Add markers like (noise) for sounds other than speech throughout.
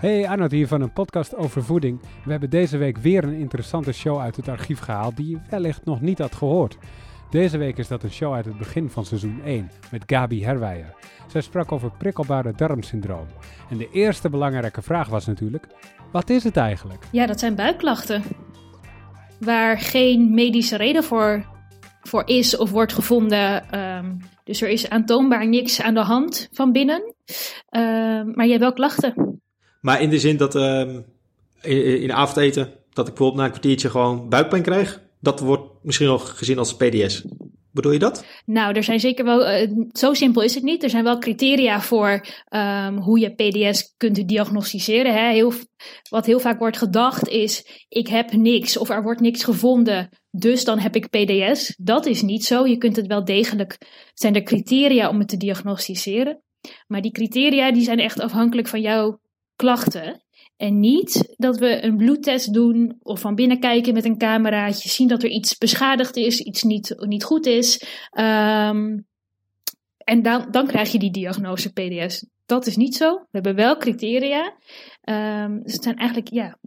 Hey, Arnold hier van een podcast over voeding. We hebben deze week weer een interessante show uit het archief gehaald die je wellicht nog niet had gehoord. Deze week is dat een show uit het begin van seizoen 1 met Gabi Herwijer. Zij sprak over prikkelbare darmsyndroom. En de eerste belangrijke vraag was natuurlijk, wat is het eigenlijk? Ja, dat zijn buikklachten. Waar geen medische reden voor, voor is of wordt gevonden. Ehm, dus er is aantoonbaar niks aan de hand van binnen. Ehm, maar je hebt wel klachten. Maar in de zin dat ehm, in, in avondeten, dat ik bijvoorbeeld na een kwartiertje gewoon buikpijn krijg, dat wordt misschien wel gezien als PDS. Bedoel je dat? Nou, er zijn zeker wel, eh, zo simpel is het niet. Er zijn wel criteria voor hoe je PDS kunt diagnosticeren. Hè. Heel, wat heel vaak wordt gedacht is, ik heb niks of er wordt niks gevonden, dus dan heb ik PDS. Dat is niet zo. Je kunt het wel degelijk, zijn er criteria om het te diagnosticeren. Maar die criteria die zijn echt afhankelijk van jouw klachten. En niet dat we een bloedtest doen of van binnen kijken met een cameraatje, zien dat er iets beschadigd is, iets niet, niet goed is. Ehm, en dan, dan krijg je die diagnose PDS. Dat is niet zo. We hebben wel criteria. Um, zijn eigenlijk, ja,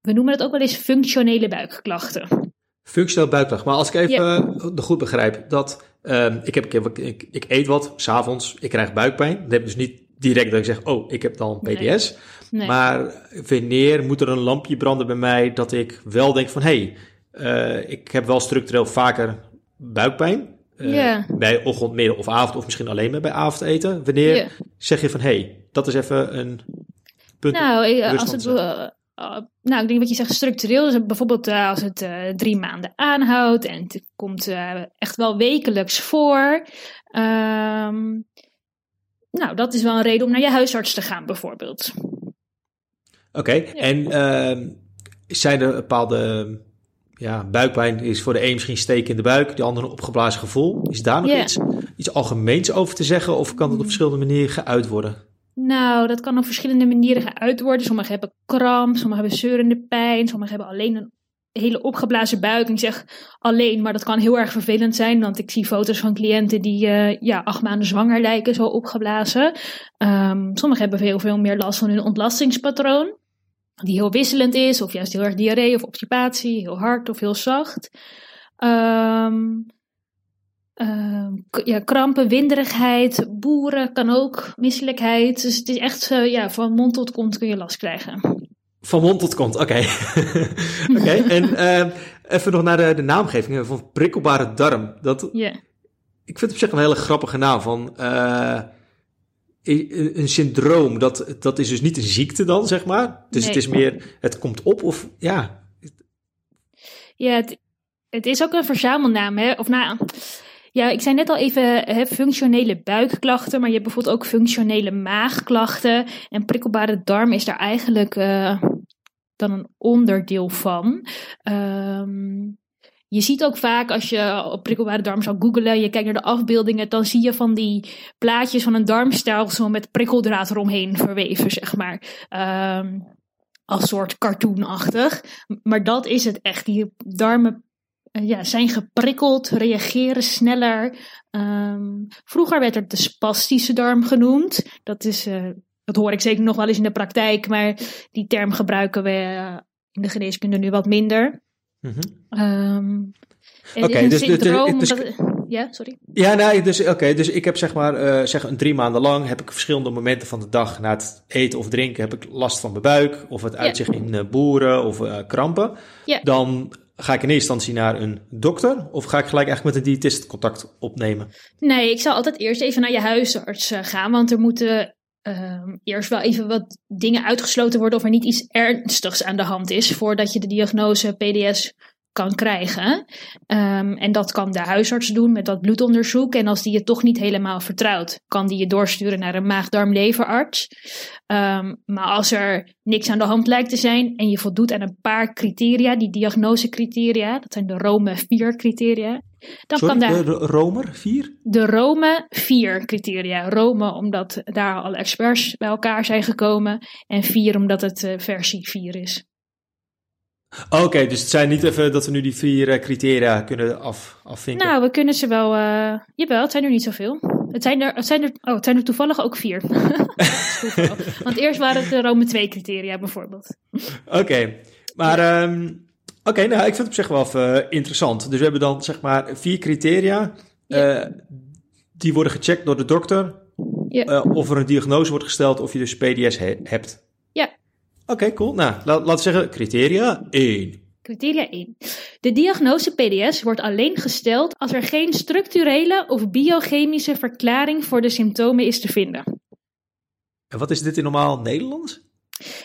we noemen het ook wel eens functionele buikklachten. Functioneel buikklachten. Maar als ik even ja. goed begrijp, dat um, ik, heb, ik, ik, ik eet wat, s'avonds, ik krijg buikpijn. Dat heb dus niet direct dat ik zeg, oh, ik heb dan PDS. Nee. Nee. Maar wanneer moet er een lampje branden bij mij dat ik wel denk van, hé, hey, uh, ik heb wel structureel vaker buikpijn. Uh, yeah. Bij ochtend, middag of avond, of misschien alleen maar bij avondeten. Wanneer yeah. zeg je van, hé, hey, dat is even een punt. Nou, als het, nou, ik denk wat je zegt structureel. Dus bijvoorbeeld als het drie maanden aanhoudt en het komt echt wel wekelijks voor. Um, nou, dat is wel een reden om naar je huisarts te gaan, bijvoorbeeld. Oké, okay. ja. en uh, zijn er bepaalde ja, buikpijn is voor de een misschien steken in de buik, de ander een opgeblazen gevoel. Is daar nog yeah. iets, iets algemeens over te zeggen of kan het op verschillende manieren geuit worden? Nou, dat kan op verschillende manieren geuit worden. Sommigen hebben kramp, sommigen hebben zeurende pijn, sommigen hebben alleen een hele opgeblazen buik. Ik zeg alleen, maar dat kan heel erg vervelend zijn. Want ik zie foto's van cliënten die uh, ja, acht maanden zwanger lijken, zo opgeblazen. Um, sommigen hebben veel, veel meer last van hun ontlastingspatroon. Die heel wisselend is, of juist heel erg diarree of obstipatie, heel hard of heel zacht. Um, uh, ja, krampen, winderigheid, boeren kan ook, misselijkheid. Dus het is echt, uh, ja, van mond tot kont kun je last krijgen. Van mond tot kont, oké. (laughs) oké, okay. (laughs) en uh, even nog naar de, de naamgeving van prikkelbare darm. Dat, yeah. Ik vind het op zich een hele grappige naam van uh, een syndroom. Dat, dat is dus niet een ziekte dan, zeg maar. Dus nee. het is meer, het komt op of ja. Ja, het, het is ook een verzamelnaam, hè? Of nou, ja, ik zei net al even functionele buikklachten, maar je hebt bijvoorbeeld ook functionele maagklachten. En prikkelbare darm is daar eigenlijk uh, dan een onderdeel van. Um, je ziet ook vaak als je op prikkelbare darm zou googlen, je kijkt naar de afbeeldingen, dan zie je van die plaatjes van een darmstelsel met prikkeldraad eromheen verweven, zeg maar. Um, als soort cartoonachtig. Maar dat is het echt. Die darmen ja, zijn geprikkeld, reageren sneller. Um, vroeger werd het de spastische darm genoemd. Dat, is, uh, dat hoor ik zeker nog wel eens in de praktijk, maar die term gebruiken we uh, in de geneeskunde nu wat minder. Mm -hmm. um, Oké, okay, dus, dus, dus, dat, ja, sorry. Ja, nee, dus oké, okay, dus ik heb zeg maar, uh, zeg een drie maanden lang heb ik verschillende momenten van de dag na het eten of drinken heb ik last van mijn buik of het uitzicht in uh, boeren of uh, krampen. Dan Ga ik in eerste instantie naar een dokter of ga ik gelijk echt met een diëtist contact opnemen? Nee, ik zal altijd eerst even naar je huisarts uh, gaan, want er moeten uh, eerst wel even wat dingen uitgesloten worden of er niet iets ernstigs aan de hand is voordat je de diagnose PDS kan krijgen. Um, en dat kan de huisarts doen met dat bloedonderzoek. En als die je toch niet helemaal vertrouwt, kan die je doorsturen naar een maag-darm-leverarts. Um, maar als er niks aan de hand lijkt te zijn en je voldoet aan een paar criteria, die diagnosecriteria, dat zijn de Rome 4 criteria. Dan Sorry, kan daar, de Romer 4? De Rome 4 criteria. Rome omdat daar alle experts bij elkaar zijn gekomen. En 4 omdat het uh, versie 4 is. Oké, okay, dus het zijn niet even dat we nu die vier uh, criteria kunnen af, afvinken? Nou, we kunnen ze wel... Uh, jawel, het zijn er niet zoveel. Het zijn er, het zijn er, oh, het zijn er toevallig ook vier. (laughs) Want eerst waren het de Rome 2 criteria bijvoorbeeld. Oké, maar um, oké, nou ik vind het op zich wel uh, interessant. Dus we hebben dan zeg maar vier criteria. Uh, die worden gecheckt door de dokter. Ja. Of er een diagnose wordt gesteld of je dus PDS he hebt. Oké, cool. Nou, laten we zeggen criteria 1. Criteria 1. De diagnose PDS wordt alleen gesteld als er geen structurele of biochemische verklaring voor de symptomen is te vinden. En wat is dit in normaal Nederlands?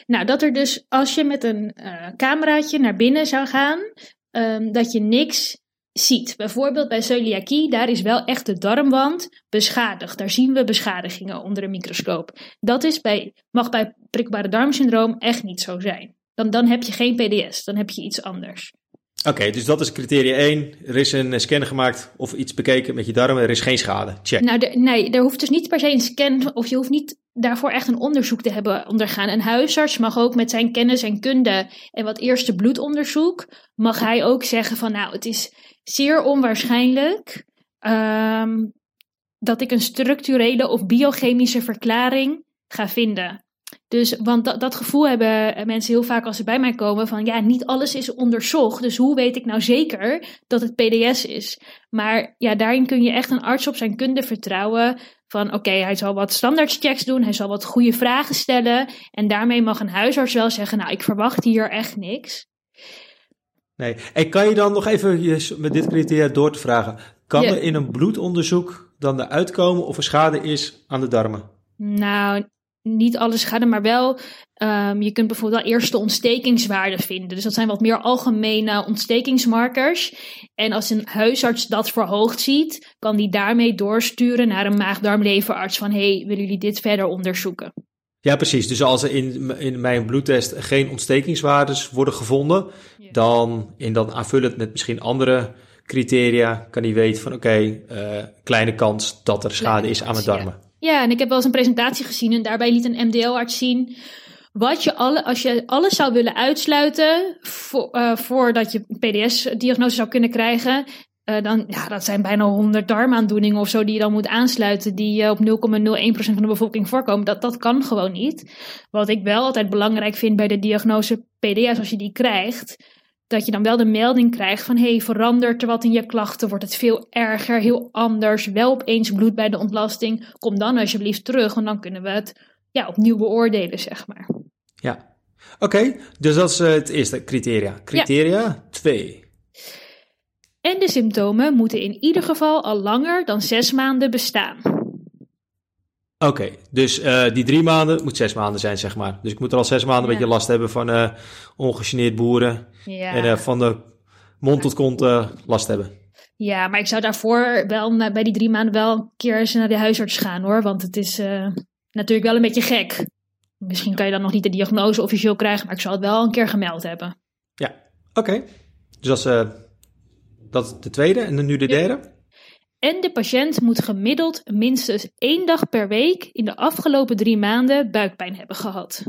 Nou, dat er dus als je met een uh, cameraatje naar binnen zou gaan, um, dat je niks ziet. Bijvoorbeeld bij celiakie, daar is wel echt de darmwand beschadigd. Daar zien we beschadigingen onder een microscoop. Dat is bij, mag bij prikbare darmsyndroom echt niet zo zijn. Dan, dan heb je geen PDS, dan heb je iets anders. Oké, dus dat is criteria 1. Er is een scan gemaakt of iets bekeken met je darmen. Er is geen schade. Check. Nou, nee, er hoeft dus niet per se een scan of je hoeft niet daarvoor echt een onderzoek te hebben ondergaan. Een huisarts mag ook met zijn kennis en kunde en wat eerste bloedonderzoek, mag hij ook zeggen van nou, het is zeer onwaarschijnlijk um, dat ik een structurele of biochemische verklaring ga vinden. Dus, want dat, dat gevoel hebben mensen heel vaak als ze bij mij komen van ja, niet alles is onderzocht. Dus hoe weet ik nou zeker dat het PDS is? Maar ja, daarin kun je echt een arts op zijn kunde vertrouwen. Van oké, hij zal wat standaardchecks doen, hij zal wat goede vragen stellen. En daarmee mag een huisarts wel zeggen, nou ik verwacht hier echt niks. Nee, en kan je dan nog even met dit criteria door te vragen, kan er in een bloedonderzoek dan eruit komen of er schade is aan de darmen? Nou, niet alle schade, maar wel. Um, je kunt bijvoorbeeld wel eerst de ontstekingswaarde vinden. Dus dat zijn wat meer algemene ontstekingsmarkers. En als een huisarts dat verhoogd ziet, kan die daarmee doorsturen naar een maagdarmleverarts van hey, willen jullie dit verder onderzoeken? Ja, precies. Dus als er in, in mijn bloedtest geen ontstekingswaardes worden gevonden, dan in dat aanvullend met misschien andere criteria kan hij weten van oké, uh, kleine kans dat er schade is aan mijn darmen. Ja, en ik heb wel eens een presentatie gezien en daarbij liet een MDL-arts zien wat je alle, als je alles zou willen uitsluiten uh, voordat je PDS-diagnose zou kunnen krijgen, uh, dan, ja, dat zijn bijna 100 darmaandoeningen of zo die je dan moet aansluiten, die uh, op 0,01% van de bevolking voorkomen. Dat, dat kan gewoon niet. Wat ik wel altijd belangrijk vind bij de diagnose PDS, als je die krijgt, dat je dan wel de melding krijgt van hey, verandert er wat in je klachten? Wordt het veel erger, heel anders? Wel opeens bloed bij de ontlasting? Kom dan alsjeblieft terug, want dan kunnen we het ja, opnieuw beoordelen, zeg maar. Ja, oké. dus dat is uh, het eerste criteria. Criteria 2. Ja. En de symptomen moeten in ieder geval al langer dan zes maanden bestaan. Oké, dus uh, die drie maanden moet zes maanden zijn, zeg maar. Dus ik moet er al zes maanden ja. een beetje last hebben van uh, ongegeneerd boeren. Ja. En uh, van de mond tot kont last hebben. Ja, maar ik zou daarvoor wel bij die drie maanden wel een keer eens naar de huisarts gaan hoor. Want het is natuurlijk wel een beetje gek. Misschien kan je dan nog niet de diagnose officieel krijgen, maar ik zal het wel een keer gemeld hebben. Ja, oké. Dus dat is, dat is de tweede en nu de derde? En de patiënt moet gemiddeld minstens één dag per week in de afgelopen drie maanden buikpijn hebben gehad.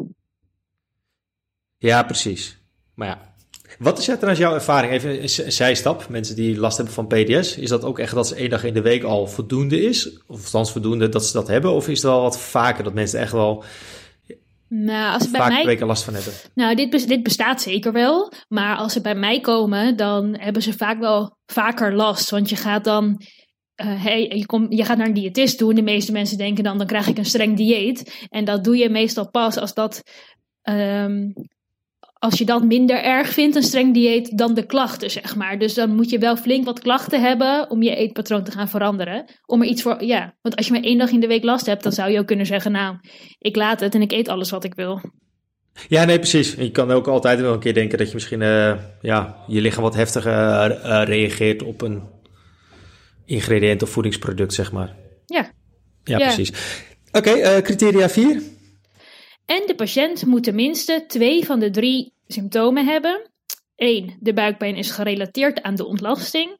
Ja, precies. Maar ja, wat is trouwens jouw ervaring? Even een zijstap. Mensen die last hebben van PDS, is dat ook echt dat ze één dag in de week al voldoende is? Of althans voldoende dat ze dat hebben? Of is het wel wat vaker dat mensen echt wel nou, als ze bij mij... weken last van hebben? Nou, dit, dit bestaat zeker wel. Maar als ze bij mij komen, dan hebben ze vaak wel vaker last. Want je gaat dan uh, hey, je, gaat naar een diëtist toe en de meeste mensen denken dan, dan krijg ik een streng dieet. En dat doe je meestal pas als dat, um, als je dat minder erg vindt, een streng dieet, dan de klachten, zeg maar. Dus dan moet je wel flink wat klachten hebben om je eetpatroon te gaan veranderen. Om er iets voor, ja, want als je maar één dag in de week last hebt, dan zou je ook kunnen zeggen, nou, ik laat het en ik eet alles wat ik wil. Ja, nee, precies. Je kan ook altijd wel een keer denken dat je misschien uh, ja, je lichaam wat heftiger uh, reageert op een ingrediënt of voedingsproduct, zeg maar. Ja. Ja, precies. Oké, okay, uh, criteria 4. En de patiënt moet tenminste twee van de drie symptomen hebben. 1. De buikpijn is gerelateerd aan de ontlasting.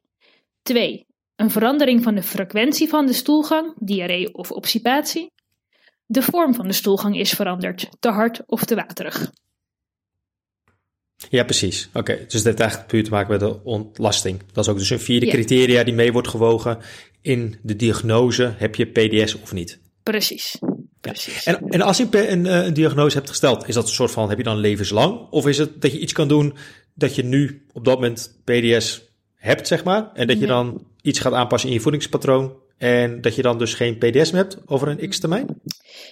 2. Een verandering van de frequentie van de stoelgang, diarree of obstipatie. De vorm van de stoelgang is veranderd, te hard of te waterig. Ja, precies. Oké, dus dat heeft eigenlijk puur te maken met de ontlasting. Dat is ook dus een vierde criteria die mee wordt gewogen in de diagnose, heb je PDS of niet? Precies. Precies. En, en als je een, een, diagnose hebt gesteld, is dat een soort van, heb je dan levenslang? Of is het dat je iets kan doen dat je nu op dat moment PDS hebt, zeg maar, en dat je dan iets gaat aanpassen in je voedingspatroon en dat je dan dus geen PDS meer hebt over een x-termijn?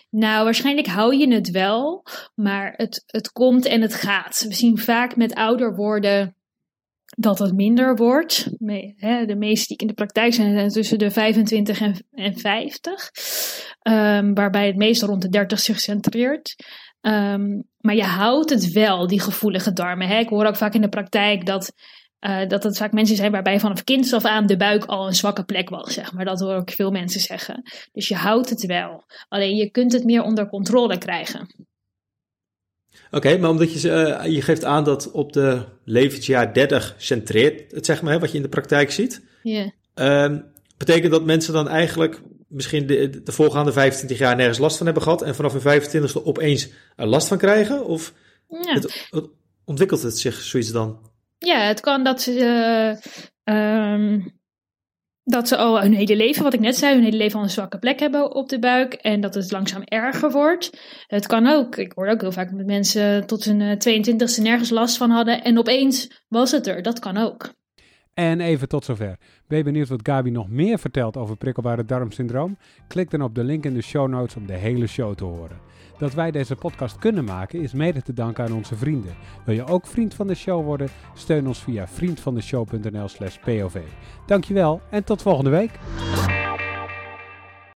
Nou, waarschijnlijk hou je het wel, maar het, het komt en het gaat. We zien vaak met ouder worden dat het minder wordt. De meeste die in de praktijk zijn, zijn tussen de 25 en, 50. Ehm, waarbij het meestal rond de 30 zich centreert. Ehm, maar je houdt het wel, die gevoelige darmen. Hè? Ik hoor ook vaak in de praktijk dat, uh, dat het vaak mensen zijn waarbij vanaf kinds af aan de buik al een zwakke plek was. Zeg maar. Dat hoor ik veel mensen zeggen. Dus je houdt het wel. Alleen je kunt het meer onder controle krijgen. Oké, maar omdat je, uh, je geeft aan dat op de levensjaar 30 centreert het, zeg maar, hè, wat je in de praktijk ziet. Ja. Yeah. betekent dat mensen dan eigenlijk misschien de, de voorgaande 25 jaar nergens last van hebben gehad en vanaf hun 25ste opeens er last van krijgen? Of ja. het, ontwikkelt het zich zoiets dan? Ja, het kan dat ze, uh, dat ze al hun hele leven, wat ik net zei, hun hele leven al een zwakke plek hebben op de buik en dat het langzaam erger wordt. Het kan ook, ik hoor ook heel vaak met mensen tot hun 22ste eh, nergens last van hadden en opeens was het er. Dat kan ook. En even tot zover. Ben je benieuwd wat Gabi nog meer vertelt over prikkelbare darmsyndroom? Klik dan op de link in de show notes om de hele show te horen. Dat wij deze podcast kunnen maken is mede te danken aan onze vrienden. Wil je ook vriend van de show worden? Steun ons via vriendvandeshow.nl slash pov. Dankjewel en tot volgende week.